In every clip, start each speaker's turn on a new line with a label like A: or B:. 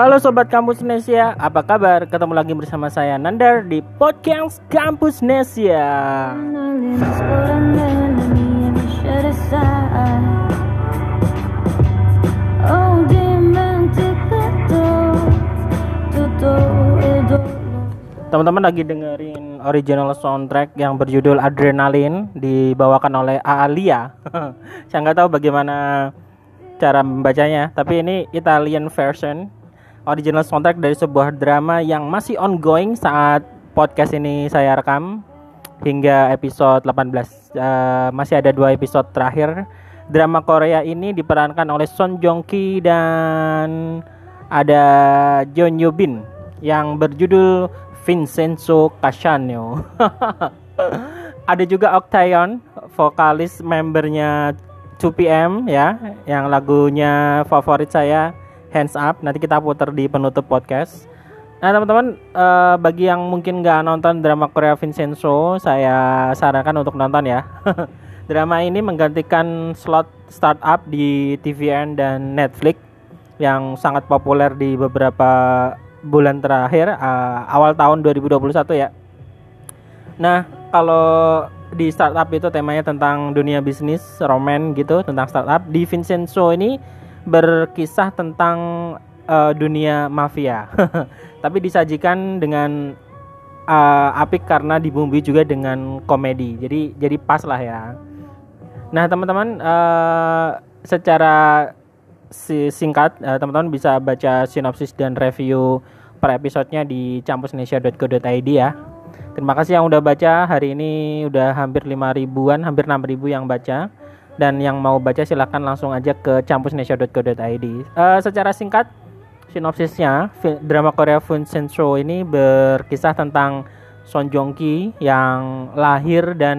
A: Halo Sobat Kampus Nesia, apa kabar? Ketemu lagi bersama saya Nandar di Podcast Kampus Nesia. Teman-teman lagi dengerin original soundtrack yang berjudul Adrenaline dibawakan oleh Aalia. Saya nggak tahu bagaimana cara membacanya, tapi ini Italian version original soundtrack dari sebuah drama yang masih ongoing saat podcast ini saya rekam hingga episode 18. Uh, masih ada dua episode terakhir. Drama Korea ini diperankan oleh Son Joong Ki dan ada John Yoo Bin yang berjudul Vincenzo Casano. Ada juga Octayon, vokalis membernya 2PM ya, yang lagunya favorit saya Hands Up. Nanti kita putar di penutup podcast. Nah teman-teman, uh, bagi yang mungkin nggak nonton drama Korea Vincenzo, saya sarankan untuk nonton ya. drama ini menggantikan slot startup di TVN dan Netflix yang sangat populer di beberapa bulan terakhir uh, awal tahun 2021 ya. Nah, kalau di startup itu temanya tentang dunia bisnis, roman gitu, tentang startup. Di Vincenzo ini berkisah tentang uh, dunia mafia. Tapi disajikan dengan uh, apik karena dibumbui juga dengan komedi. Jadi jadi pas lah ya. Nah, teman-teman uh, secara si singkat teman teman-teman bisa baca sinopsis dan review per episodenya di campusnesia.co.id ya. Terima kasih yang udah baca. Hari ini udah hampir 5 ribuan, hampir 6 ribu yang baca. Dan yang mau baca silahkan langsung aja ke campusnesia.co.id. Uh, eh, secara singkat, sinopsisnya drama Korea Fun Centro ini berkisah tentang Son Joong Ki yang lahir dan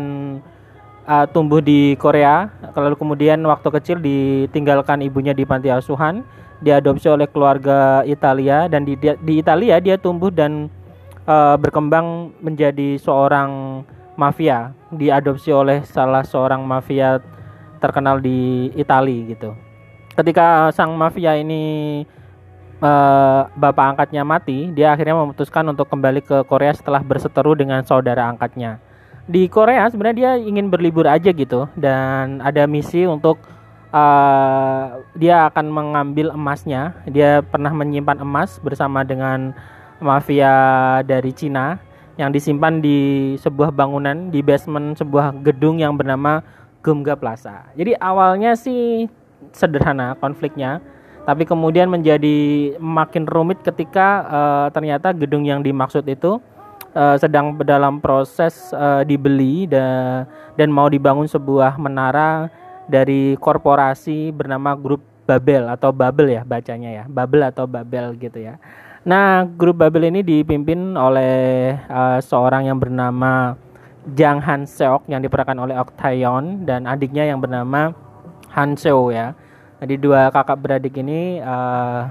A: uh, tumbuh di Korea, lalu kemudian waktu kecil ditinggalkan ibunya di panti asuhan, diadopsi oleh keluarga Italia dan di di Italia dia tumbuh dan uh, berkembang menjadi seorang mafia, diadopsi oleh salah seorang mafia terkenal di Italia gitu. Ketika sang mafia ini uh, bapak angkatnya mati, dia akhirnya memutuskan untuk kembali ke Korea setelah berseteru dengan saudara angkatnya di Korea sebenarnya dia ingin berlibur aja gitu dan ada misi untuk uh, dia akan mengambil emasnya. Dia pernah menyimpan emas bersama dengan mafia dari Cina yang disimpan di sebuah bangunan di basement sebuah gedung yang bernama Gumga Plaza. Jadi awalnya sih sederhana konfliknya, tapi kemudian menjadi makin rumit ketika uh, ternyata gedung yang dimaksud itu uh, sedang dalam proses uh, dibeli dan dan mau dibangun sebuah menara dari korporasi bernama Grup Babel atau Babel ya bacanya ya Babel atau Babel gitu ya. Nah grup Babel ini dipimpin oleh uh, seorang yang bernama Jang Han Seok yang diperankan oleh Ok Taeyon dan adiknya yang bernama Han Seo ya. Jadi dua kakak beradik ini uh,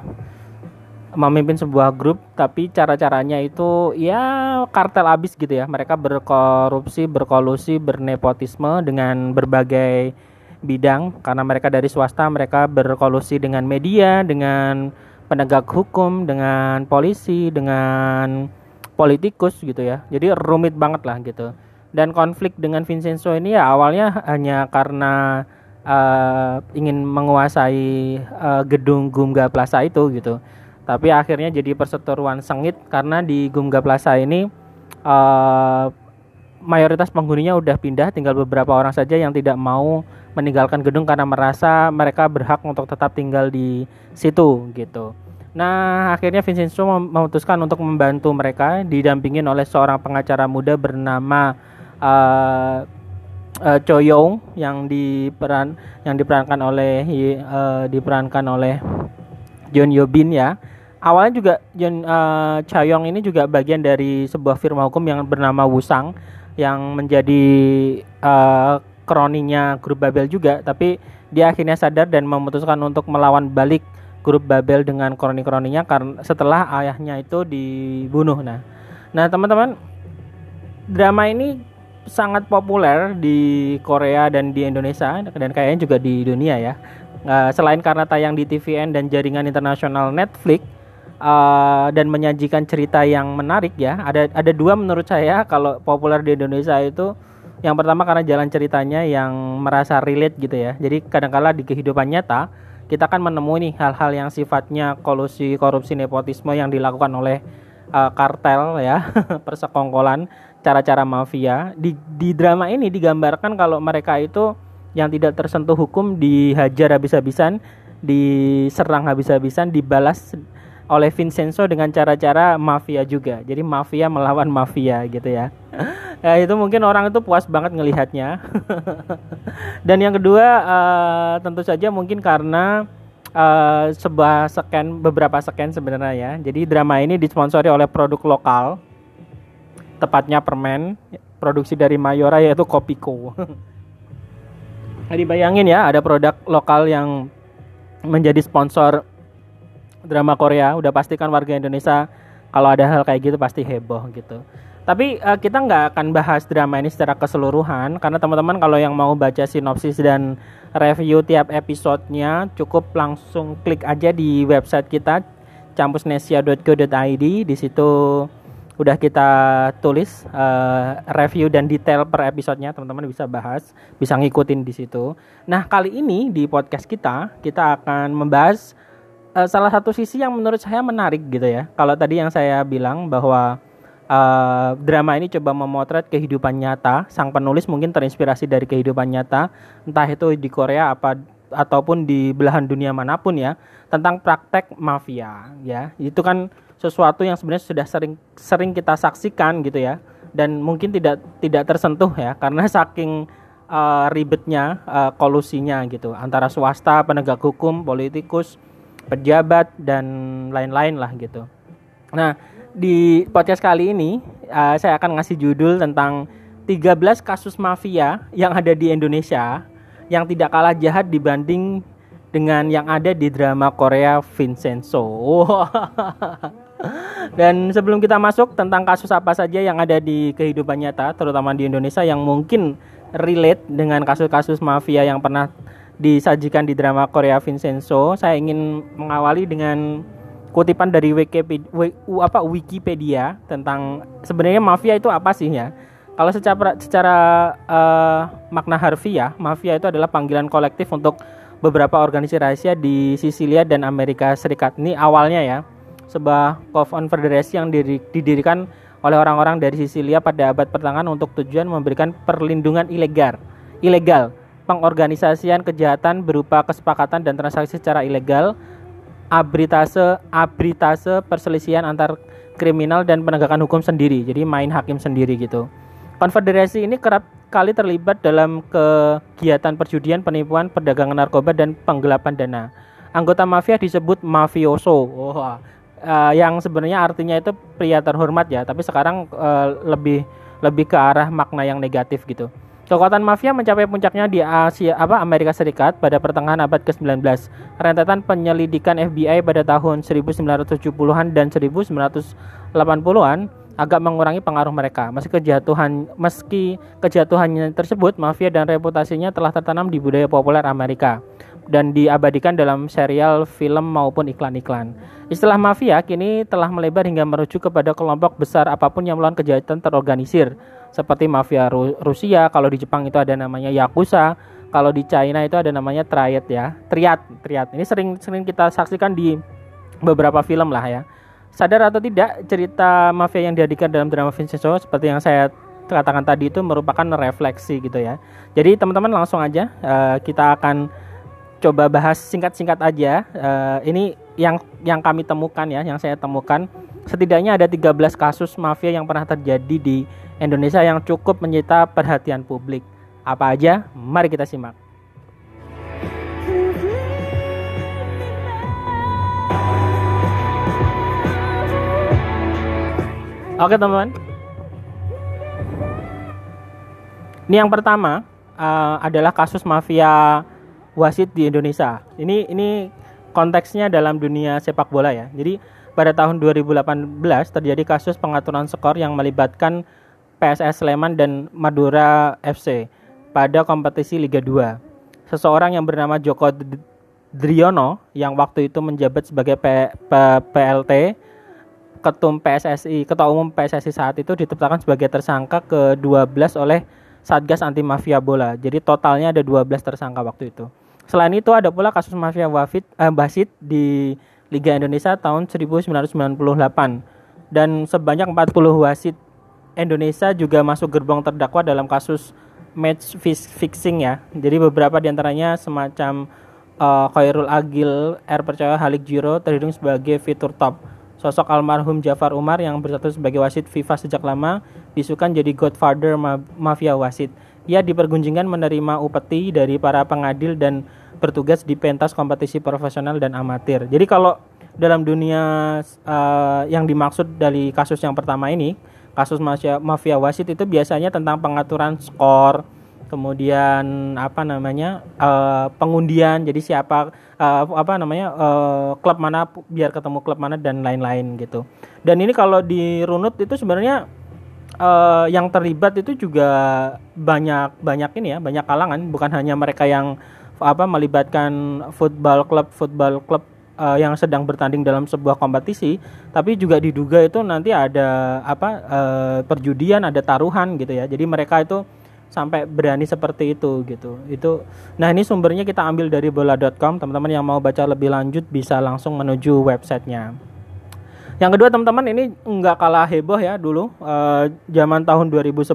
A: memimpin sebuah grup tapi cara-caranya itu ya kartel abis gitu ya. Mereka berkorupsi berkolusi bernepotisme dengan berbagai bidang. Karena mereka dari swasta mereka berkolusi dengan media dengan penegak hukum dengan polisi dengan politikus gitu ya. Jadi rumit banget lah gitu dan konflik dengan Vincenzo ini ya awalnya hanya karena uh, ingin menguasai uh, gedung Gumga Plaza itu gitu tapi akhirnya jadi perseteruan sengit karena di Gumga Plaza ini uh, mayoritas penghuninya udah pindah tinggal beberapa orang saja yang tidak mau meninggalkan gedung karena merasa mereka berhak untuk tetap tinggal di situ gitu. Nah, akhirnya Vincenzo memutuskan untuk membantu mereka didampingin oleh seorang pengacara muda bernama uh, uh, Choyong yang diperan yang diperankan oleh uh, diperankan oleh John Yobin ya. Awalnya juga John uh, Chayong ini juga bagian dari sebuah firma hukum yang bernama Wusang yang menjadi uh, kroninya grup Babel juga. Tapi dia akhirnya sadar dan memutuskan untuk melawan balik grup Babel dengan kroni-kroninya karena setelah ayahnya itu dibunuh. Nah nah teman-teman drama ini sangat populer di Korea dan di Indonesia dan kayaknya juga di dunia ya uh, selain karena tayang di TVN dan jaringan internasional Netflix uh, dan menyajikan cerita yang menarik ya. Ada ada dua menurut saya kalau populer di Indonesia itu yang pertama karena jalan ceritanya yang merasa relate gitu ya. Jadi kadangkala di kehidupan nyata kita kan menemui nih hal-hal yang sifatnya kolusi, korupsi, nepotisme yang dilakukan oleh uh, kartel ya, persekongkolan, cara-cara mafia. Di di drama ini digambarkan kalau mereka itu yang tidak tersentuh hukum dihajar habis-habisan, diserang habis-habisan, dibalas oleh Vincenzo dengan cara-cara mafia juga. Jadi mafia melawan mafia gitu ya. ya itu mungkin orang itu puas banget ngelihatnya. Dan yang kedua uh, tentu saja mungkin karena uh, sebuah scan beberapa scan sebenarnya ya. Jadi drama ini disponsori oleh produk lokal. Tepatnya permen produksi dari Mayora yaitu Kopiko. Jadi bayangin ya ada produk lokal yang menjadi sponsor drama Korea. Udah pastikan warga Indonesia kalau ada hal kayak gitu pasti heboh gitu. Tapi uh, kita nggak akan bahas drama ini secara keseluruhan karena teman-teman kalau yang mau baca sinopsis dan review tiap episodenya cukup langsung klik aja di website kita campusnesia.co.id di situ udah kita tulis uh, review dan detail per episodenya teman-teman bisa bahas bisa ngikutin di situ nah kali ini di podcast kita kita akan membahas uh, salah satu sisi yang menurut saya menarik gitu ya. Kalau tadi yang saya bilang bahwa uh, drama ini coba memotret kehidupan nyata, sang penulis mungkin terinspirasi dari kehidupan nyata, entah itu di Korea apa ataupun di belahan dunia mana pun ya, tentang praktek mafia ya. Itu kan sesuatu yang sebenarnya sudah sering sering kita saksikan gitu ya dan mungkin tidak tidak tersentuh ya karena saking uh, ribetnya uh, kolusinya gitu antara swasta, penegak hukum, politikus pejabat dan lain-lain lah gitu. Nah, di podcast kali ini uh, saya akan ngasih judul tentang 13 kasus mafia yang ada di Indonesia yang tidak kalah jahat dibanding dengan yang ada di drama Korea Vincenzo. Dan sebelum kita masuk tentang kasus apa saja yang ada di kehidupan nyata, terutama di Indonesia yang mungkin relate dengan kasus-kasus mafia yang pernah disajikan di drama Korea Vincenzo, saya ingin mengawali dengan kutipan dari Wikipedia, tentang sebenarnya mafia itu apa sih ya? Kalau secara secara uh, makna harfiah, mafia itu adalah panggilan kolektif untuk beberapa organisasi rahasia di Sisilia dan Amerika Serikat. Ini awalnya ya, sebuah konfederasi yang didirikan oleh orang-orang dari Sisilia pada abad pertengahan untuk tujuan memberikan perlindungan ilegal. Ilegal pengorganisasian kejahatan berupa kesepakatan dan transaksi secara ilegal, abritase abritase perselisihan antar kriminal dan penegakan hukum sendiri. Jadi main hakim sendiri gitu. Konfederasi ini kerap kali terlibat dalam kegiatan perjudian, penipuan, perdagangan narkoba dan penggelapan dana. Anggota mafia disebut mafioso. Oh, uh, yang sebenarnya artinya itu pria terhormat ya, tapi sekarang uh, lebih lebih ke arah makna yang negatif gitu. Kekuatan mafia mencapai puncaknya di Asia apa Amerika Serikat pada pertengahan abad ke-19. Rentetan penyelidikan FBI pada tahun 1970-an dan 1980-an agak mengurangi pengaruh mereka. Meski kejatuhan meski kejatuhannya tersebut, mafia dan reputasinya telah tertanam di budaya populer Amerika dan diabadikan dalam serial, film maupun iklan-iklan. Istilah mafia kini telah melebar hingga merujuk kepada kelompok besar apa pun yang melakukan kejahatan terorganisir seperti mafia Ru Rusia, kalau di Jepang itu ada namanya Yakuza, kalau di China itu ada namanya Triad ya. Triad, Triad. Ini sering sering kita saksikan di beberapa film lah ya. Sadar atau tidak, cerita mafia yang dihadirkan dalam drama Vincenzo seperti yang saya katakan tadi itu merupakan refleksi gitu ya. Jadi teman-teman langsung aja uh, kita akan coba bahas singkat-singkat aja. Uh, ini yang yang kami temukan ya, yang saya temukan setidaknya ada 13 kasus mafia yang pernah terjadi di Indonesia yang cukup menyita perhatian publik. Apa aja? Mari kita simak. Oke teman-teman. Ini yang pertama uh, adalah kasus mafia wasit di Indonesia. Ini ini konteksnya dalam dunia sepak bola ya. Jadi pada tahun 2018 terjadi kasus pengaturan skor yang melibatkan PSS Sleman dan Madura FC pada kompetisi Liga 2. Seseorang yang bernama Joko Driono yang waktu itu menjabat sebagai P, P, PLT ketum PSSI, ketua umum PSSI saat itu ditetapkan sebagai tersangka ke-12 oleh Satgas Anti Mafia Bola. Jadi totalnya ada 12 tersangka waktu itu. Selain itu ada pula kasus mafia wafit eh, basit di Liga Indonesia tahun 1998 dan sebanyak 40 wasit Indonesia juga masuk gerbong terdakwa dalam kasus match fixing ya. Jadi beberapa di antaranya semacam uh, Khairul Agil, R Percaya, Halik Jiro terhitung sebagai fitur top. Sosok almarhum Jafar Umar yang bersatu sebagai wasit FIFA sejak lama disukan jadi godfather ma mafia wasit. Ia dipergunjingkan menerima upeti dari para pengadil dan bertugas di pentas kompetisi profesional dan amatir. Jadi kalau dalam dunia uh, yang dimaksud dari kasus yang pertama ini, kasus mafia, mafia wasit itu biasanya tentang pengaturan skor, kemudian apa namanya uh, pengundian jadi siapa uh, apa namanya uh, klub mana biar ketemu klub mana dan lain-lain gitu. Dan ini kalau dirunut itu sebenarnya uh, yang terlibat itu juga banyak banyak ini ya banyak kalangan. Bukan hanya mereka yang apa melibatkan football klub football klub uh, yang sedang bertanding dalam sebuah kompetisi tapi juga diduga itu nanti ada apa uh, perjudian ada taruhan gitu ya. Jadi mereka itu sampai berani seperti itu gitu. Itu nah ini sumbernya kita ambil dari bola.com. Teman-teman yang mau baca lebih lanjut bisa langsung menuju websitenya. Yang kedua teman-teman ini nggak kalah heboh ya dulu uh, zaman tahun 2011.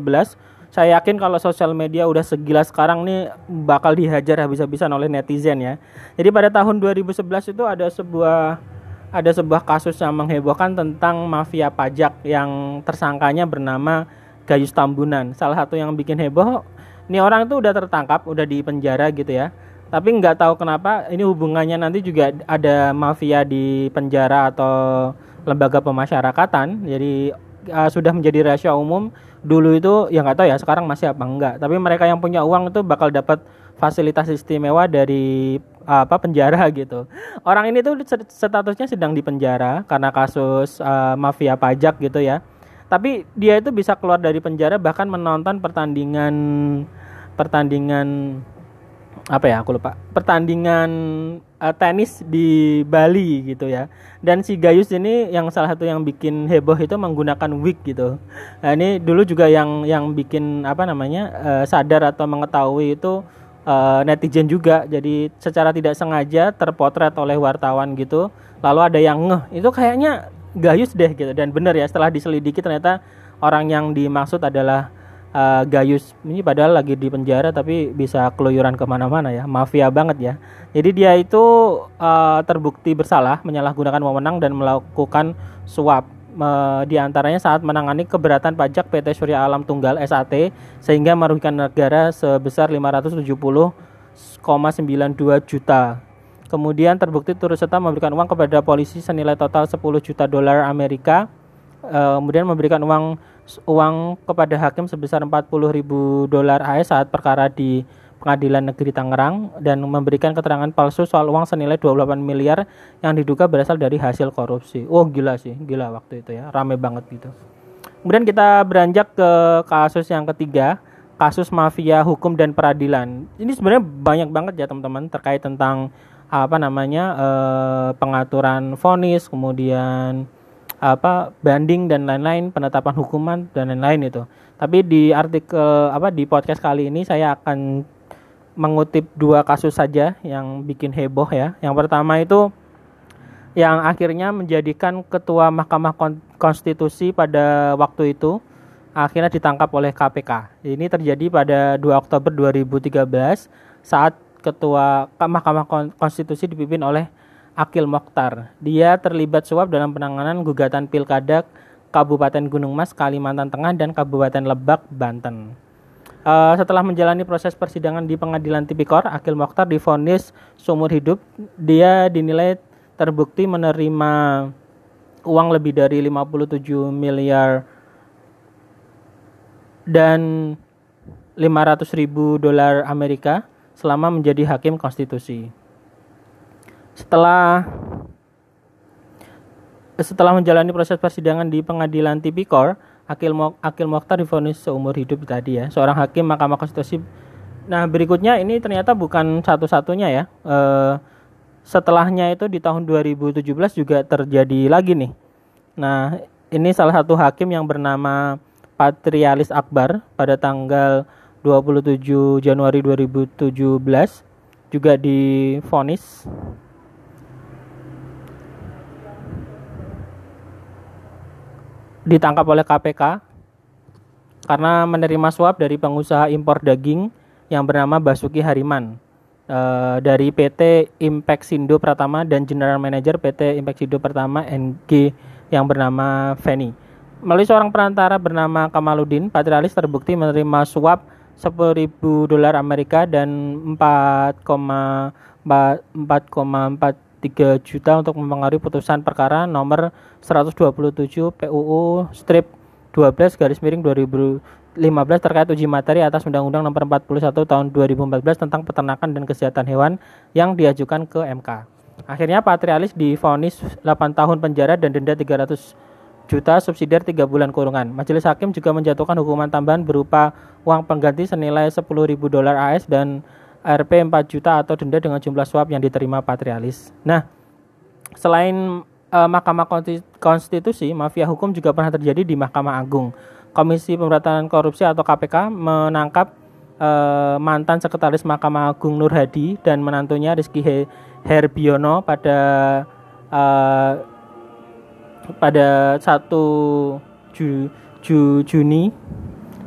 A: Saya yakin kalau sosial media udah segila sekarang nih bakal dihajar habis-habisan oleh netizen ya. Jadi pada tahun 2011 itu ada sebuah ada sebuah kasus yang menghebohkan tentang mafia pajak yang tersangkanya bernama Gayus Tambunan. Salah satu yang bikin heboh, ini orang itu udah tertangkap, udah di penjara gitu ya. Tapi nggak tahu kenapa ini hubungannya nanti juga ada mafia di penjara atau lembaga pemasyarakatan. Jadi uh, sudah menjadi rahasia umum. Dulu itu ya nggak tahu ya, sekarang masih apa enggak. Tapi mereka yang punya uang itu bakal dapat fasilitas istimewa dari apa penjara gitu. Orang ini tuh statusnya sedang di penjara karena kasus uh, mafia pajak gitu ya tapi dia itu bisa keluar dari penjara bahkan menonton pertandingan pertandingan apa ya aku lupa. Pertandingan uh, tenis di Bali gitu ya. Dan si Gayus ini yang salah satu yang bikin heboh itu menggunakan wig gitu. Nah, ini dulu juga yang yang bikin apa namanya uh, sadar atau mengetahui itu uh, netizen juga. Jadi secara tidak sengaja terpotret oleh wartawan gitu. Lalu ada yang ngeh. Itu kayaknya Gayus deh gitu. Dan benar ya setelah diselidiki ternyata orang yang dimaksud adalah uh, Gayus ini padahal lagi di penjara tapi bisa keluyuran ke mana-mana ya. Mafia banget ya. Jadi dia itu uh, terbukti bersalah menyalahgunakan wewenang dan melakukan suap. Uh, di antaranya saat menangani keberatan pajak PT Surya Alam Tunggal SAT sehingga merugikan negara sebesar 570,92 juta Kemudian terbukti turut serta memberikan uang kepada polisi senilai total 10 juta dolar Amerika. Uh, kemudian memberikan uang uang kepada hakim sebesar 40 ribu dolar AS saat perkara di Pengadilan Negeri Tangerang dan memberikan keterangan palsu soal uang senilai 28 miliar yang diduga berasal dari hasil korupsi. Oh gila sih, gila waktu itu ya, rame banget gitu. Kemudian kita beranjak ke kasus yang ketiga, kasus mafia hukum dan peradilan. Ini sebenarnya banyak banget ya teman-teman terkait tentang apa namanya eh, pengaturan vonis kemudian apa banding dan lain-lain penetapan hukuman dan lain-lain itu tapi di artikel apa di podcast kali ini saya akan mengutip dua kasus saja yang bikin heboh ya yang pertama itu yang akhirnya menjadikan ketua Mahkamah Konstitusi pada waktu itu akhirnya ditangkap oleh KPK. Ini terjadi pada 2 Oktober 2013 saat Ketua Mahkamah Konstitusi dipimpin oleh Akil Mokhtar. Dia terlibat suap dalam penanganan gugatan pilkada Kabupaten Gunung Mas, Kalimantan Tengah, dan Kabupaten Lebak, Banten. Uh, setelah menjalani proses persidangan di Pengadilan Tipikor, Akil Mokhtar difonis seumur hidup. Dia dinilai terbukti menerima uang lebih dari 57 miliar dan 500 ribu dolar Amerika selama menjadi hakim konstitusi. Setelah setelah menjalani proses persidangan di pengadilan tipikor, Akil, Akil Mokhtar difonis seumur hidup tadi ya, seorang hakim Mahkamah Konstitusi. Nah berikutnya ini ternyata bukan satu-satunya ya. E, setelahnya itu di tahun 2017 juga terjadi lagi nih. Nah, ini salah satu hakim yang bernama Patrialis Akbar pada tanggal 27 Januari 2017 juga difonis ditangkap oleh KPK karena menerima suap dari pengusaha impor daging yang bernama Basuki Hariman uh, dari PT Impact Sindo Pratama dan General Manager PT Impact Sindo Pratama NG yang bernama Feni. Melalui seorang perantara bernama Kamaludin, Patrialis terbukti menerima suap 10.000 dolar Amerika dan 4,43 juta untuk mempengaruhi putusan perkara nomor 127 PUU strip 12 garis miring 2015 terkait uji materi atas Undang-Undang Nomor 41 Tahun 2014 tentang peternakan dan kesehatan hewan yang diajukan ke MK. Akhirnya Patrialis difonis 8 tahun penjara dan denda 300 juta subsidiar 3 bulan kurungan. Majelis Hakim juga menjatuhkan hukuman tambahan berupa uang pengganti senilai 10.000 dolar AS dan RP 4 juta atau denda dengan jumlah suap yang diterima Patrialis. Nah, selain uh, Mahkamah Konstitusi, mafia hukum juga pernah terjadi di Mahkamah Agung. Komisi Pemberantasan Korupsi atau KPK menangkap uh, mantan Sekretaris Mahkamah Agung Nur Hadi dan menantunya Rizky Herbiono pada uh, pada 1 Ju, Ju, Juni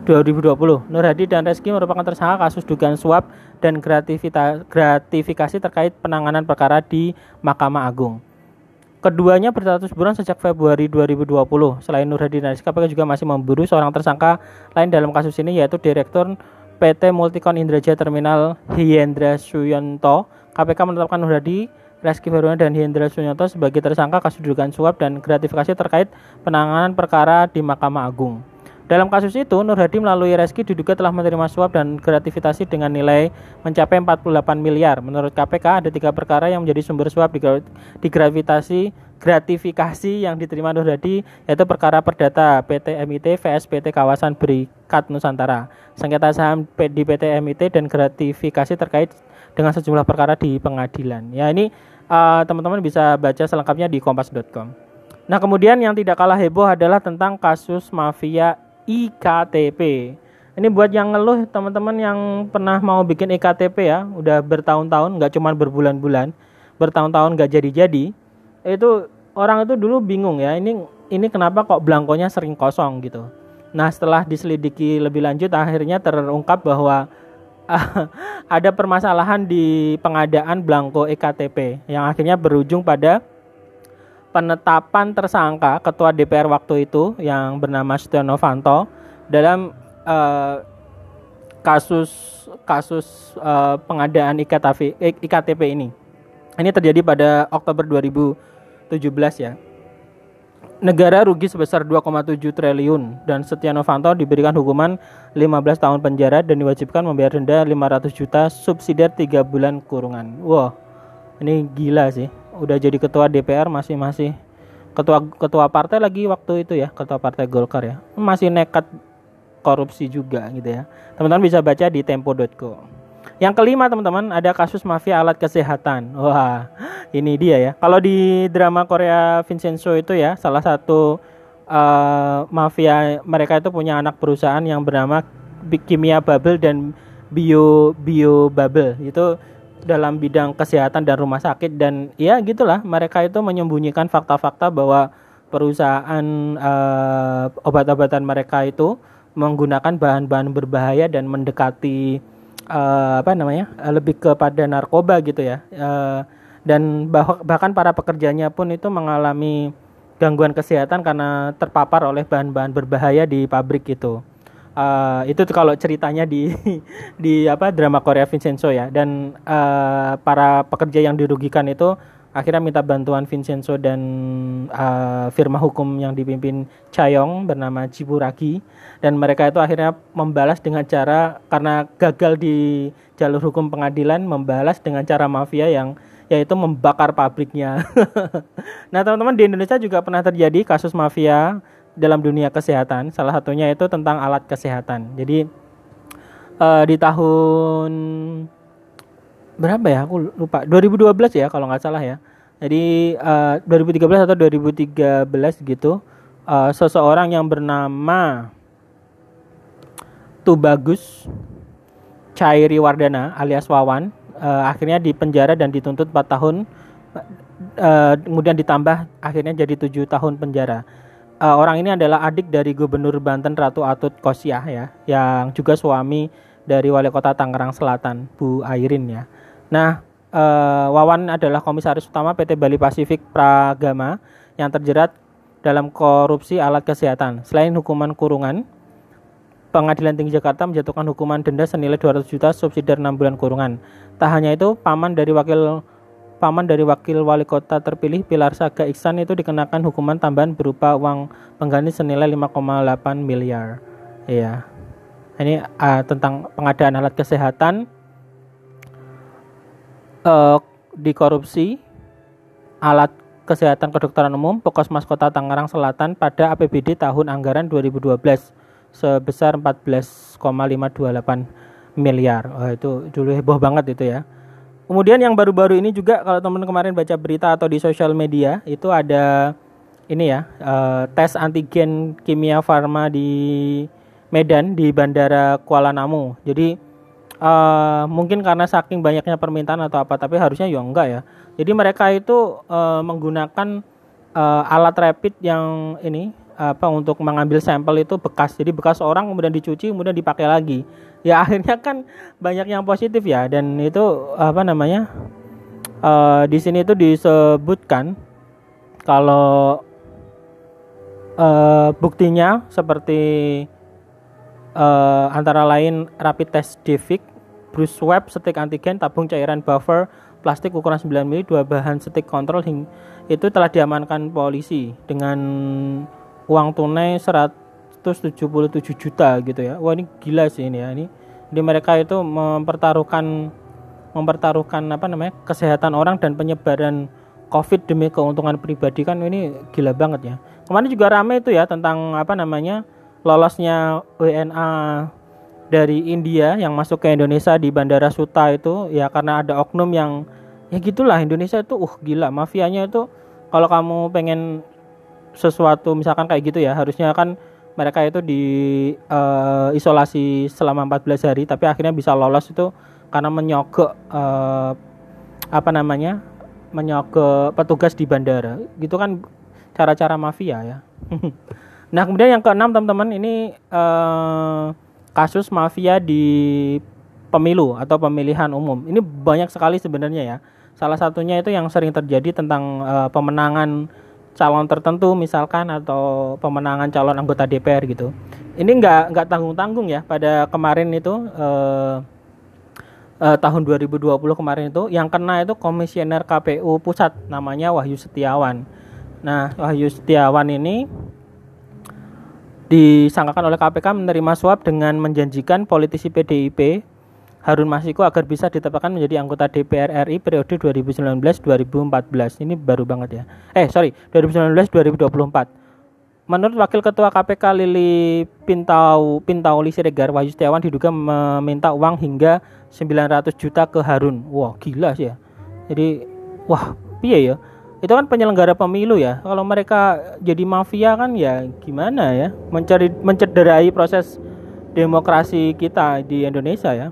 A: 2020. Nur Hadi dan Rizky merupakan tersangka kasus dugaan suap dan gratifikasi terkait penanganan perkara di Mahkamah Agung. Keduanya berstatus buron sejak Februari 2020. Selain Nur Hadi dan KPK juga masih memburu seorang tersangka lain dalam kasus ini yaitu Direktur PT Multikon Indraja Terminal Hyendra Suyonto. KPK menetapkan Nur Hadi, Reski Veruna dan Hyendra Suyonto sebagai tersangka kasus dugaan suap dan gratifikasi terkait penanganan perkara di Mahkamah Agung. Dalam kasus itu, Nur Hadi melalui Reski diduga telah menerima suap dan gratifikasi dengan nilai mencapai 48 miliar. Menurut KPK, ada tiga perkara yang menjadi sumber suap di gravitasi gratifikasi yang diterima Nur Hadi yaitu perkara perdata PT MIT vs PT Kawasan Berikat Nusantara, sengketa saham di PT MIT dan gratifikasi terkait dengan sejumlah perkara di pengadilan. Ya ini uh, teman-teman uh, bisa baca selengkapnya di kompas.com. Nah kemudian yang tidak kalah heboh adalah tentang kasus mafia IKTP. Ini buat yang ngeluh teman-teman yang pernah mau bikin IKTP ya, udah bertahun-tahun, nggak cuma berbulan-bulan, bertahun-tahun nggak jadi-jadi. Itu orang itu dulu bingung ya, ini ini kenapa kok belangkonya sering kosong gitu. Nah setelah diselidiki lebih lanjut, akhirnya terungkap bahwa ada permasalahan di pengadaan belangko EKTP yang akhirnya berujung pada penetapan tersangka ketua DPR waktu itu yang bernama Setia Novanto dalam uh, kasus kasus uh, pengadaan IKTP, IKTP ini. Ini terjadi pada Oktober 2017 ya. Negara rugi sebesar 2,7 triliun dan Setia Novanto diberikan hukuman 15 tahun penjara dan diwajibkan membayar denda 500 juta subsidiar 3 bulan kurungan. Wah, wow, ini gila sih. Udah jadi ketua DPR masih masih ketua ketua partai lagi waktu itu ya ketua partai Golkar ya. Masih nekat korupsi juga gitu ya. Teman-teman bisa baca di tempo.co yang kelima teman-teman ada kasus mafia alat kesehatan. Wah ini dia ya. Kalau di drama Korea Vincenzo itu ya salah satu uh, mafia mereka itu punya anak perusahaan yang bernama Kimia Bubble dan Bio Bio Bubble. Itu dalam bidang kesehatan dan rumah sakit dan ya gitulah mereka itu menyembunyikan fakta-fakta bahwa perusahaan uh, obat-obatan mereka itu menggunakan bahan-bahan berbahaya dan mendekati uh, apa namanya uh, lebih kepada narkoba gitu ya. Uh, dan bah bahkan para pekerjanya pun itu mengalami gangguan kesehatan karena terpapar oleh bahan-bahan berbahaya di pabrik itu. Uh, itu kalau ceritanya di di apa drama Korea Vincenzo ya. Dan uh, para pekerja yang dirugikan itu akhirnya minta bantuan Vincenzo dan uh, firma hukum yang dipimpin Chayong bernama Ciburagi dan mereka itu akhirnya membalas dengan cara karena gagal di jalur hukum pengadilan membalas dengan cara mafia yang yaitu membakar pabriknya. nah, teman-teman di Indonesia juga pernah terjadi kasus mafia dalam dunia kesehatan. Salah satunya itu tentang alat kesehatan. Jadi uh, di tahun berapa ya aku lupa 2012 ya kalau nggak salah ya jadi uh, 2013 atau 2013 gitu uh, seseorang yang bernama Tubagus Cairi Wardana alias Wawan uh, akhirnya dipenjara dan dituntut 4 tahun uh, kemudian ditambah akhirnya jadi tujuh tahun penjara. Uh, orang ini adalah adik dari Gubernur Banten Ratu Atut Kosiah ya yang juga suami dari Wali Kota Tangerang Selatan Bu Airin ya. Nah uh, Wawan adalah komisaris utama PT Bali Pasifik Pragama yang terjerat dalam korupsi alat kesehatan selain hukuman kurungan Pengadilan Tinggi Jakarta menjatuhkan hukuman denda senilai 200 juta subsidi 6 bulan kurungan. Tak hanya itu, paman dari wakil paman dari wakil wali kota terpilih Pilar Saga Iksan itu dikenakan hukuman tambahan berupa uang pengganti senilai 5,8 miliar. Iya. Ini uh, tentang pengadaan alat kesehatan uh, di korupsi alat kesehatan kedokteran umum Pokosmas Kota Tangerang Selatan pada APBD tahun anggaran 2012 sebesar 14,528 miliar. Oh, itu dulu heboh banget itu ya. Kemudian yang baru-baru ini juga kalau teman kemarin baca berita atau di sosial media itu ada ini ya uh, tes antigen kimia farma di Medan di Bandara Kuala Namu. Jadi uh, mungkin karena saking banyaknya permintaan atau apa, tapi harusnya ya enggak ya. Jadi mereka itu uh, menggunakan uh, alat rapid yang ini apa untuk mengambil sampel itu bekas. Jadi bekas orang kemudian dicuci kemudian dipakai lagi. Ya akhirnya kan banyak yang positif ya. Dan itu apa namanya uh, di sini itu disebutkan kalau uh, buktinya seperti uh, antara lain rapid test Divik, brush swab, stick antigen, tabung cairan buffer, plastik ukuran 9 mili, dua bahan stick kontrol itu telah diamankan polisi dengan uang tunai 177 juta gitu ya. Wah ini gila sih ini ya. Ini di mereka itu mempertaruhkan mempertaruhkan apa namanya kesehatan orang dan penyebaran COVID demi keuntungan pribadi kan ini gila banget ya. Kemarin juga ramai itu ya tentang apa namanya lolosnya WNA dari India yang masuk ke Indonesia di Bandara Suta itu ya karena ada oknum yang ya gitulah Indonesia itu uh gila mafianya itu kalau kamu pengen sesuatu misalkan kayak gitu ya harusnya kan mereka itu di uh, isolasi selama 14 hari tapi akhirnya bisa lolos itu karena menyogok uh, apa namanya menyogok petugas di bandara. Gitu kan cara-cara mafia ya nah kemudian yang keenam teman-teman ini uh, kasus mafia di pemilu atau pemilihan umum ini banyak sekali sebenarnya ya salah satunya itu yang sering terjadi tentang uh, pemenangan calon tertentu misalkan atau pemenangan calon anggota DPR gitu. Ini nggak nggak tanggung tanggung ya pada kemarin itu eh, eh, tahun 2020 kemarin itu yang kena itu komisioner KPU pusat namanya Wahyu Setiawan. Nah Wahyu Setiawan ini disangkakan oleh KPK menerima suap dengan menjanjikan politisi PDIP Harun Masiku agar bisa ditetapkan menjadi anggota DPR RI periode 2019-2014. Ini baru banget ya. Eh, sorry, 2019-2024. Menurut Wakil Ketua KPK Lili Pintau Pintauli Siregar, Wahyu Setiawan diduga meminta uang hingga 900 juta ke Harun. Wah, gila sih ya. Jadi, wah, piye ya? Itu kan penyelenggara pemilu ya. Kalau mereka jadi mafia kan ya gimana ya? Mencari mencederai proses demokrasi kita di Indonesia ya.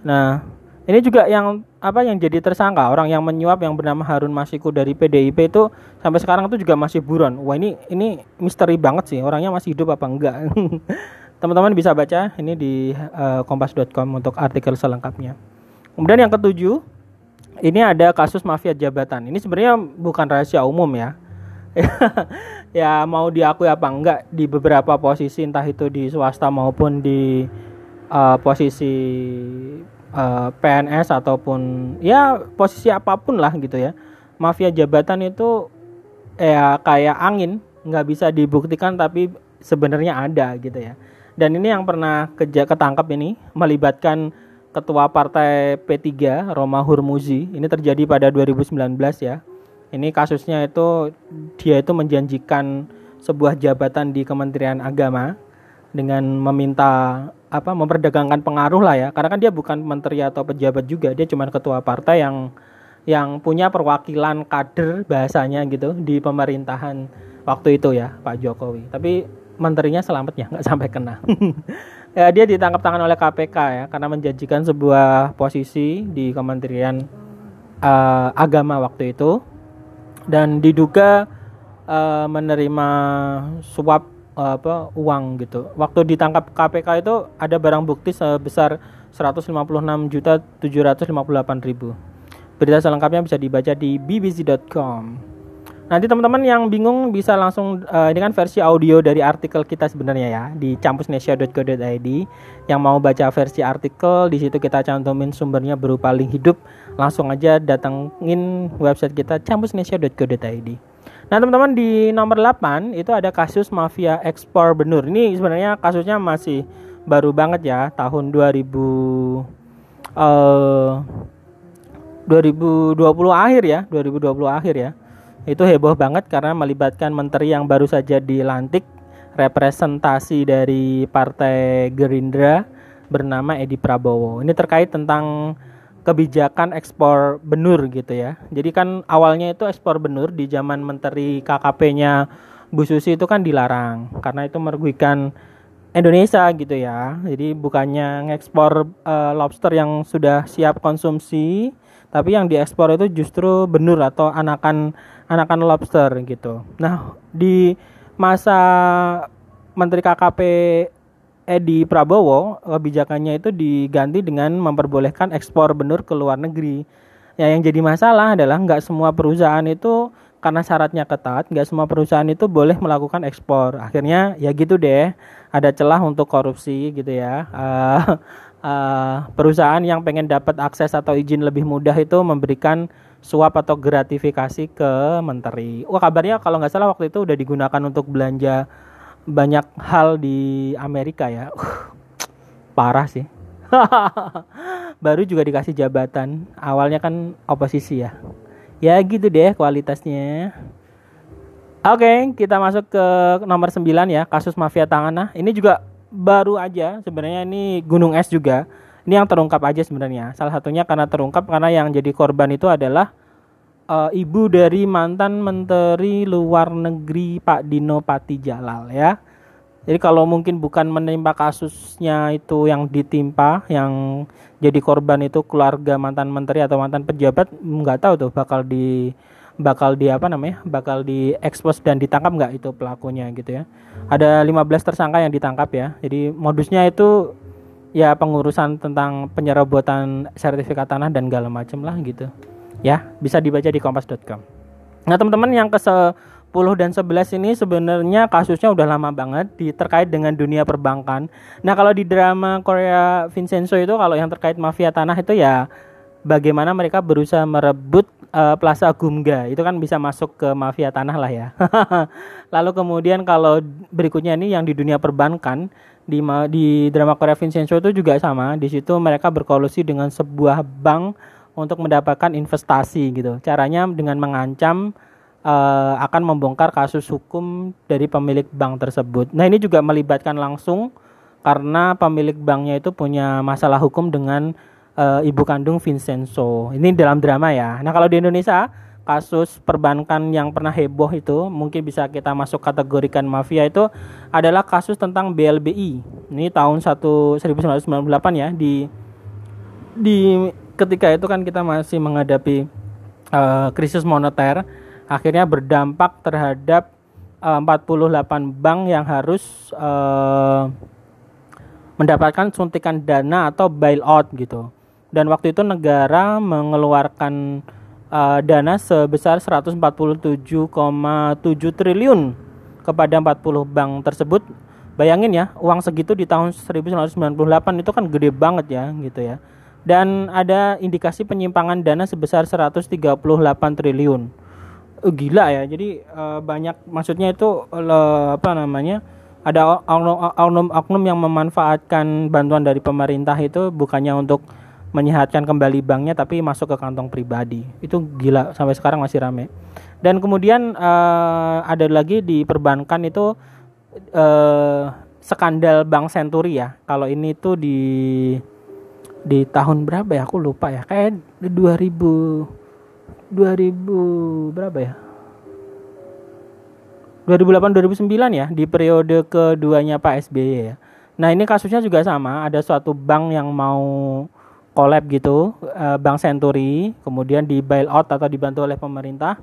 A: Nah, ini juga yang apa yang jadi tersangka orang yang menyuap yang bernama Harun Masiku dari PDIP itu sampai sekarang itu juga masih buron. Wah ini ini misteri banget sih orangnya masih hidup apa enggak. Teman-teman bisa baca ini di uh, kompas.com untuk artikel selengkapnya. Kemudian yang ketujuh ini ada kasus mafia jabatan. Ini sebenarnya bukan rahasia umum ya. ya mau diakui apa enggak di beberapa posisi entah itu di swasta maupun di uh, posisi uh, eh, PNS ataupun ya posisi apa pun lah gitu ya mafia jabatan itu ya kayak angin nggak bisa dibuktikan tapi sebenarnya ada gitu ya dan ini yang pernah ketangkap ini melibatkan ketua partai P3 Roma Hurmuzi ini terjadi pada 2019 ya. Ini kasusnya itu dia itu menjanjikan sebuah jabatan di Kementerian Agama dengan meminta apa memperdagangkan pengaruh lah ya. Karena kan dia bukan menteri atau pejabat juga dia cuma ketua partai yang yang punya perwakilan kader bahasanya gitu di pemerintahan waktu itu ya Pak Jokowi. Tapi menterinya selamat ya nggak sampai kena ya dia ditangkap tangan oleh KPK ya karena menjanjikan sebuah posisi di Kementerian uh, Agama waktu itu dan diduga uh, menerima suap uh, apa uang gitu. Waktu ditangkap KPK itu ada barang bukti sebesar 156 juta 758 ribu. Berita selengkapnya bisa dibaca di bbc.com. Nanti teman-teman yang bingung bisa langsung uh, ini kan versi audio dari artikel kita sebenarnya ya di campusnesia.co.id. Yang mau baca versi artikel di situ kita cantumin sumbernya berupa link hidup. Langsung aja datengin website kita campusnesia.co.id. Nah, teman-teman di nomor 8 itu ada kasus mafia ekspor benur. Ini sebenarnya kasusnya masih baru banget ya, tahun 2000 uh, 2020 akhir ya, 2020 akhir ya. Itu heboh banget karena melibatkan menteri yang baru saja dilantik representasi dari Partai Gerindra bernama Edi Prabowo. Ini terkait tentang kebijakan ekspor benur gitu ya. Jadi kan awalnya itu ekspor benur di zaman menteri KKP-nya Bu Susi itu kan dilarang karena itu merugikan Indonesia gitu ya. Jadi bukannya ngekspor uh, lobster yang sudah siap konsumsi, tapi yang diekspor itu justru benur atau anakan anakan lobster gitu. Nah, di masa Menteri KKP Edi Prabowo kebijakannya itu diganti dengan memperbolehkan ekspor benur ke luar negeri. Ya, yang jadi masalah adalah nggak semua perusahaan itu karena syaratnya ketat, nggak semua perusahaan itu boleh melakukan ekspor. Akhirnya ya gitu deh, ada celah untuk korupsi gitu ya. Uh, uh, perusahaan yang pengen dapat akses atau izin lebih mudah itu memberikan suap atau gratifikasi ke menteri. Wah kabarnya kalau nggak salah waktu itu udah digunakan untuk belanja banyak hal di Amerika ya. Uh, parah sih. Baru juga dikasih jabatan. Awalnya kan oposisi ya. Ya gitu deh kualitasnya. Oke, kita masuk ke nomor 9 ya, kasus mafia tangan. Nah, ini juga baru aja sebenarnya ini gunung es juga. Ini yang terungkap aja sebenarnya. Salah satunya karena terungkap karena yang jadi korban itu adalah uh, ibu dari mantan Menteri Luar Negeri Pak Dino Patijalal ya. Jadi kalau mungkin bukan menimpa kasusnya itu yang ditimpa, yang jadi korban itu keluarga mantan menteri atau mantan pejabat, nggak tahu tuh bakal di bakal di apa namanya, bakal di expose dan ditangkap nggak itu pelakunya gitu ya. Ada 15 tersangka yang ditangkap ya. Jadi modusnya itu ya pengurusan tentang penyerobotan sertifikat tanah dan segala macam lah gitu ya bisa dibaca di kompas.com nah teman-teman yang ke 10 dan 11 ini sebenarnya kasusnya udah lama banget di terkait dengan dunia perbankan. Nah, kalau di drama Korea Vincenzo itu kalau yang terkait mafia tanah itu ya bagaimana mereka berusaha merebut uh, Plaza Gumga. Itu kan bisa masuk ke mafia tanah lah ya. Lalu kemudian kalau berikutnya ini yang di dunia perbankan di di drama Korea Vincenzo itu juga sama. Di situ mereka berkolusi dengan sebuah bank untuk mendapatkan investasi gitu. Caranya dengan mengancam uh, akan membongkar kasus hukum dari pemilik bank tersebut. Nah, ini juga melibatkan langsung karena pemilik banknya itu punya masalah hukum dengan uh, ibu kandung Vincenzo. Ini dalam drama ya. Nah, kalau di Indonesia kasus perbankan yang pernah heboh itu mungkin bisa kita masuk kategorikan mafia itu adalah kasus tentang BLBI. Ini tahun 1 1998 ya di di ketika itu kan kita masih menghadapi uh, krisis moneter akhirnya berdampak terhadap uh, 48 bank yang harus uh, mendapatkan suntikan dana atau bailout gitu. Dan waktu itu negara mengeluarkan uh, dana sebesar 147,7 triliun kepada 40 bank tersebut. Bayangin ya, uang segitu di tahun 1998 itu kan gede banget ya gitu ya dan ada indikasi penyimpangan dana sebesar 138 triliun. Uh, gila ya. Jadi uh, banyak maksudnya itu uh, apa namanya? Ada oknum-oknum yang memanfaatkan bantuan dari pemerintah itu bukannya untuk menyehatkan kembali banknya tapi masuk ke kantong pribadi. Itu gila sampai sekarang masih rame. Dan kemudian uh, ada lagi di perbankan itu uh, skandal Bank Senturi ya. Kalau ini tuh di di tahun berapa ya? Aku lupa ya. Kayak di 2000 2000 berapa ya? 2008 2009 ya di periode keduanya Pak SBY ya. Nah, ini kasusnya juga sama, ada suatu bank yang mau collab gitu, uh, Bank Senturi, kemudian di bailout atau dibantu oleh pemerintah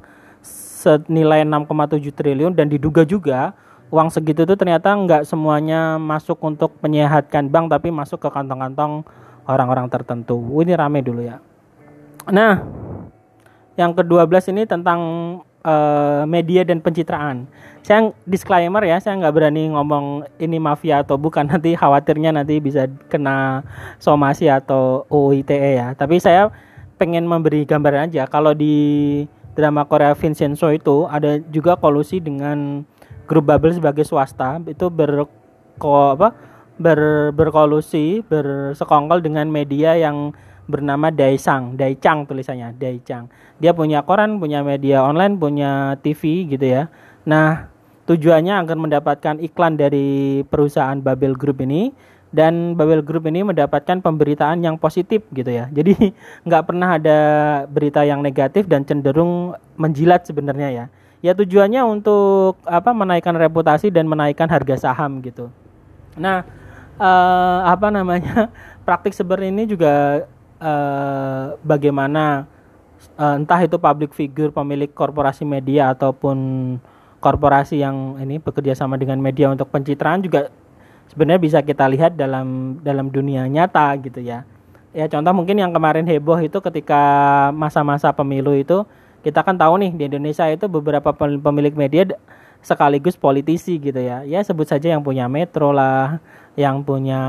A: senilai 6,7 triliun dan diduga juga uang segitu itu ternyata nggak semuanya masuk untuk menyehatkan bank tapi masuk ke kantong-kantong orang-orang tertentu. Ini rame dulu ya. Nah, yang ke-12 ini tentang uh, media dan pencitraan. Saya disclaimer ya, saya nggak berani ngomong ini mafia atau bukan nanti khawatirnya nanti bisa kena somasi atau UITE ya. Tapi saya pengen memberi gambaran aja kalau di drama Korea Vincenzo itu ada juga kolusi dengan grup bubble sebagai swasta itu ber apa ber, berkolusi bersekongkol dengan media yang bernama Daisang, Daicang tulisannya, Daicang. Dia punya koran, punya media online, punya TV gitu ya. Nah, tujuannya agar mendapatkan iklan dari perusahaan Babel Group ini dan Babel Group ini mendapatkan pemberitaan yang positif gitu ya. Jadi nggak pernah ada berita yang negatif dan cenderung menjilat sebenarnya ya ya tujuannya untuk apa menaikkan reputasi dan menaikkan harga saham gitu. Nah, uh, apa namanya praktik seperti ini juga uh, bagaimana uh, entah itu public figure pemilik korporasi media ataupun korporasi yang ini bekerja sama dengan media untuk pencitraan juga sebenarnya bisa kita lihat dalam dalam dunia nyata gitu ya. Ya contoh mungkin yang kemarin heboh itu ketika masa-masa pemilu itu kita kan tahu nih di Indonesia itu beberapa pemilik media sekaligus politisi gitu ya. Ya sebut saja yang punya Metro lah, yang punya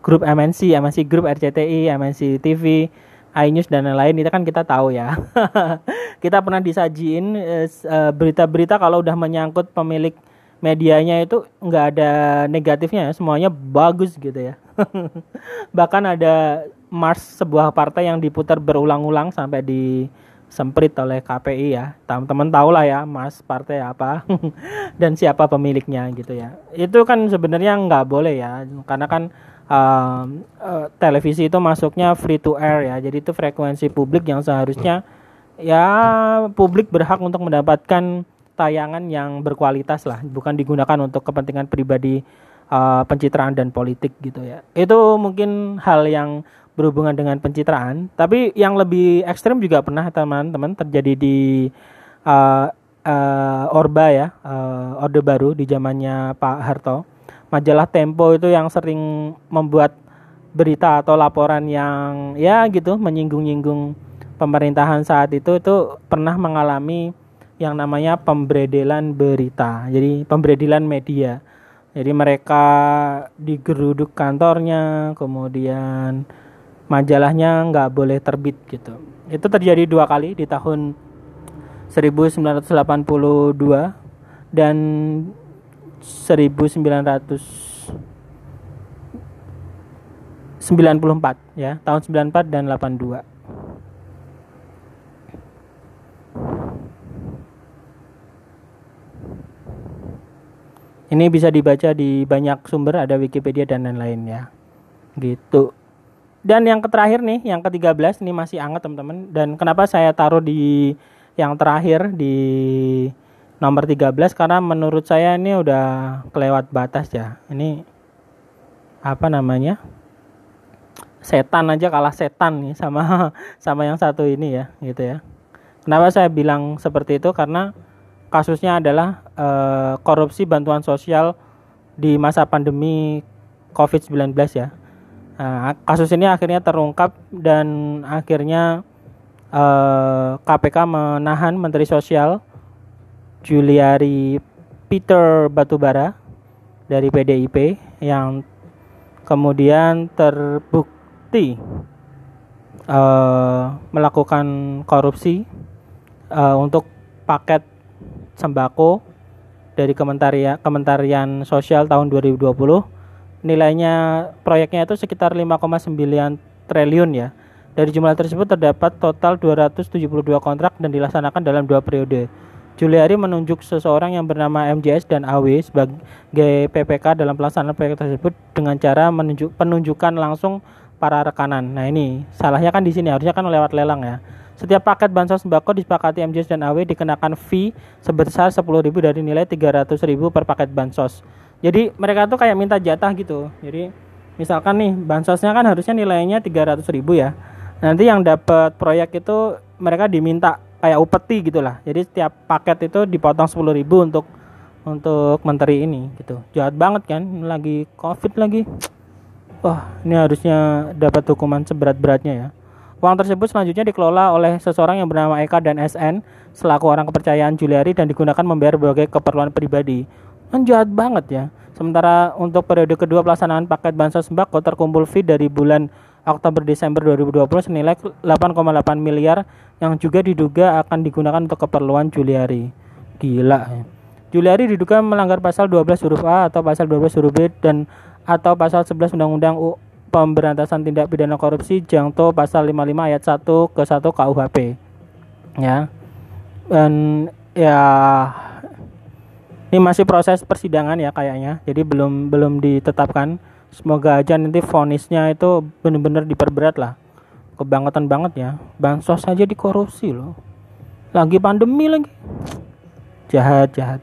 A: grup MNC, MNC Group RCTI, MNC TV, iNews dan lain-lain itu kan kita tahu ya. kita pernah disajiin eh, eh, berita-berita kalau udah menyangkut pemilik medianya itu nggak ada negatifnya ya, semuanya bagus gitu ya. Bahkan ada Mars sebuah partai yang diputar berulang-ulang sampai di semprit oleh KPI ya. Teman-teman tahu lah ya Mas partai apa dan siapa pemiliknya gitu ya. Itu kan sebenarnya nggak boleh ya karena kan uh, uh, televisi itu masuknya free to air ya. Jadi itu frekuensi publik yang seharusnya ya publik berhak untuk mendapatkan tayangan yang berkualitas lah, bukan digunakan untuk kepentingan pribadi uh, pencitraan dan politik gitu ya. Itu mungkin hal yang berhubungan dengan pencitraan. Tapi yang lebih ekstrim juga pernah teman-teman terjadi di uh, uh, Orba ya, uh, Orde Baru di zamannya Pak Harto. Majalah Tempo itu yang sering membuat berita atau laporan yang ya gitu menyinggung-nyinggung pemerintahan saat itu itu pernah mengalami yang namanya pemberedelan berita. Jadi pemberedelan media. Jadi mereka digeruduk kantornya, kemudian majalahnya nggak boleh terbit gitu. Itu terjadi dua kali di tahun 1982 dan 1994 ya, tahun 94 dan 82. Ini bisa dibaca di banyak sumber ada Wikipedia dan lain-lain ya. Gitu. Dan yang terakhir nih, yang ke-13 ini masih anget teman-teman. Dan kenapa saya taruh di yang terakhir di nomor 13 karena menurut saya ini udah kelewat batas ya. Ini apa namanya? Setan aja kalah setan nih sama sama yang satu ini ya, gitu ya. Kenapa saya bilang seperti itu? Karena kasusnya adalah e, korupsi bantuan sosial di masa pandemi COVID-19 ya Nah, kasus ini akhirnya terungkap dan akhirnya eh, KPK menahan Menteri Sosial Juliari Peter Batubara dari PDIP yang kemudian terbukti eh, melakukan korupsi eh, untuk paket sembako dari Kementerian Kementerian Sosial tahun 2020 nilainya proyeknya itu sekitar 5,9 triliun ya. Dari jumlah tersebut terdapat total 272 kontrak dan dilaksanakan dalam dua periode. Juliari menunjuk seseorang yang bernama MJS dan AW sebagai PPK dalam pelaksanaan proyek tersebut dengan cara menunjuk penunjukan langsung para rekanan. Nah ini salahnya kan di sini harusnya kan lewat lelang ya. Setiap paket bansos sembako disepakati MJS dan AW dikenakan fee sebesar 10.000 dari nilai 300.000 per paket bansos. Jadi mereka tuh kayak minta jatah gitu. Jadi misalkan nih bansosnya kan harusnya nilainya 300.000 ya. Nanti yang dapat proyek itu mereka diminta kayak upeti gitulah. Jadi setiap paket itu dipotong sepuluh ribu untuk untuk menteri ini gitu. Jahat banget kan lagi covid lagi. Wah ini harusnya dapat hukuman seberat-beratnya ya. Uang tersebut selanjutnya dikelola oleh seseorang yang bernama Eka dan SN selaku orang kepercayaan Juliari dan digunakan membayar berbagai keperluan pribadi kan jahat banget ya sementara untuk periode kedua pelaksanaan paket bansos sembako terkumpul fee dari bulan Oktober Desember 2020 senilai 8,8 miliar yang juga diduga akan digunakan untuk keperluan Juliari. Gila. Juliari diduga melanggar pasal 12 huruf A atau pasal 12 huruf B dan atau pasal 11 Undang-Undang Pemberantasan Tindak Pidana Korupsi Jangto pasal 55 ayat 1 ke 1 KUHP. Ya. Dan ya ini masih proses persidangan ya kayaknya. Jadi belum belum ditetapkan. Semoga aja nanti vonisnya itu benar-benar diperberat lah. Kebangetan banget ya. Bansos saja dikorupsi loh. Lagi pandemi lagi. Jahat jahat.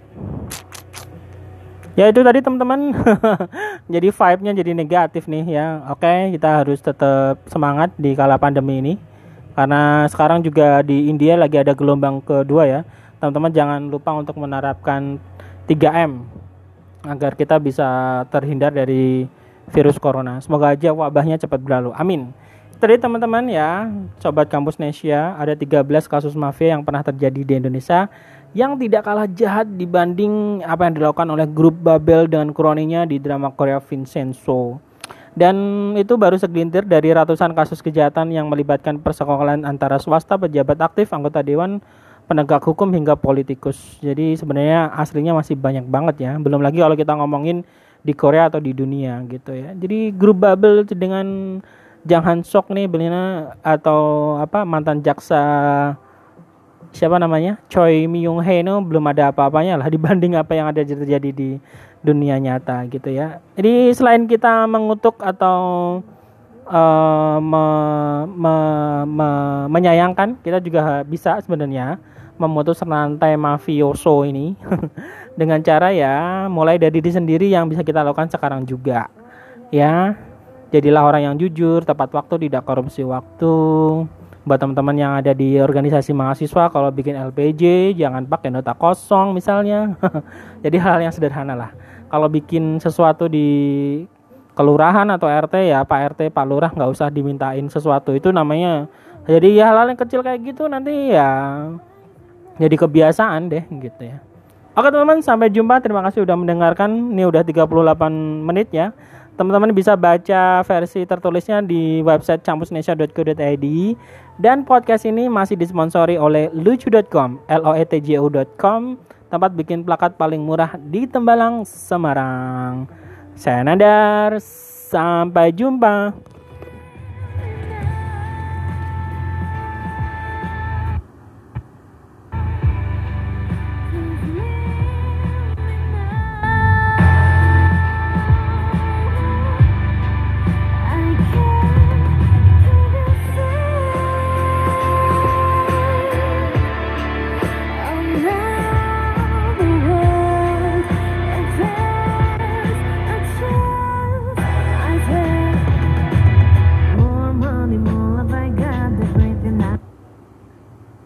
A: Ya itu tadi teman-teman. Jadi vibe-nya jadi negatif nih ya. Oke kita harus tetap semangat di kala pandemi ini. Karena sekarang juga di India lagi ada gelombang kedua ya. Teman-teman jangan lupa untuk menerapkan 3M agar kita bisa terhindar dari virus corona. Semoga aja wabahnya cepat berlalu. Amin. Tadi teman-teman ya, sobat kampus Nesia, ada 13 kasus mafia yang pernah terjadi di Indonesia yang tidak kalah jahat dibanding apa yang dilakukan oleh grup Babel dengan kroninya di drama Korea Vincenzo. Dan itu baru segelintir dari ratusan kasus kejahatan yang melibatkan persekongkolan antara swasta, pejabat aktif, anggota dewan, penegak hukum hingga politikus. Jadi sebenarnya aslinya masih banyak banget ya. Belum lagi kalau kita ngomongin di Korea atau di dunia gitu ya. Jadi grup Babel dengan jangan sok nih belinya atau apa mantan jaksa siapa namanya Choi Myung Hee itu belum ada apa-apanya lah dibanding apa yang ada terjadi di dunia nyata gitu ya. Jadi selain kita mengutuk atau uh, me, me, me, menyayangkan, kita juga bisa sebenarnya memutus rantai mafioso ini dengan cara ya mulai dari diri sendiri yang bisa kita lakukan sekarang juga ya jadilah orang yang jujur, tepat waktu, tidak korupsi waktu. Buat teman-teman yang ada di organisasi mahasiswa, kalau bikin LPJ jangan pakai nota kosong misalnya. Jadi hal yang sederhana lah. Kalau bikin sesuatu di kelurahan atau RT ya Pak RT, Pak Lurah nggak usah dimintain sesuatu itu namanya. Jadi ya hal-hal yang kecil kayak gitu nanti ya jadi kebiasaan deh gitu ya. Oke teman-teman sampai jumpa terima kasih sudah mendengarkan ini udah 38 menit ya teman-teman bisa baca versi tertulisnya di website campusnesia.co.id dan podcast ini masih disponsori oleh lucu.com e u.com tempat bikin plakat paling murah di Tembalang Semarang. Saya Nadar, sampai jumpa.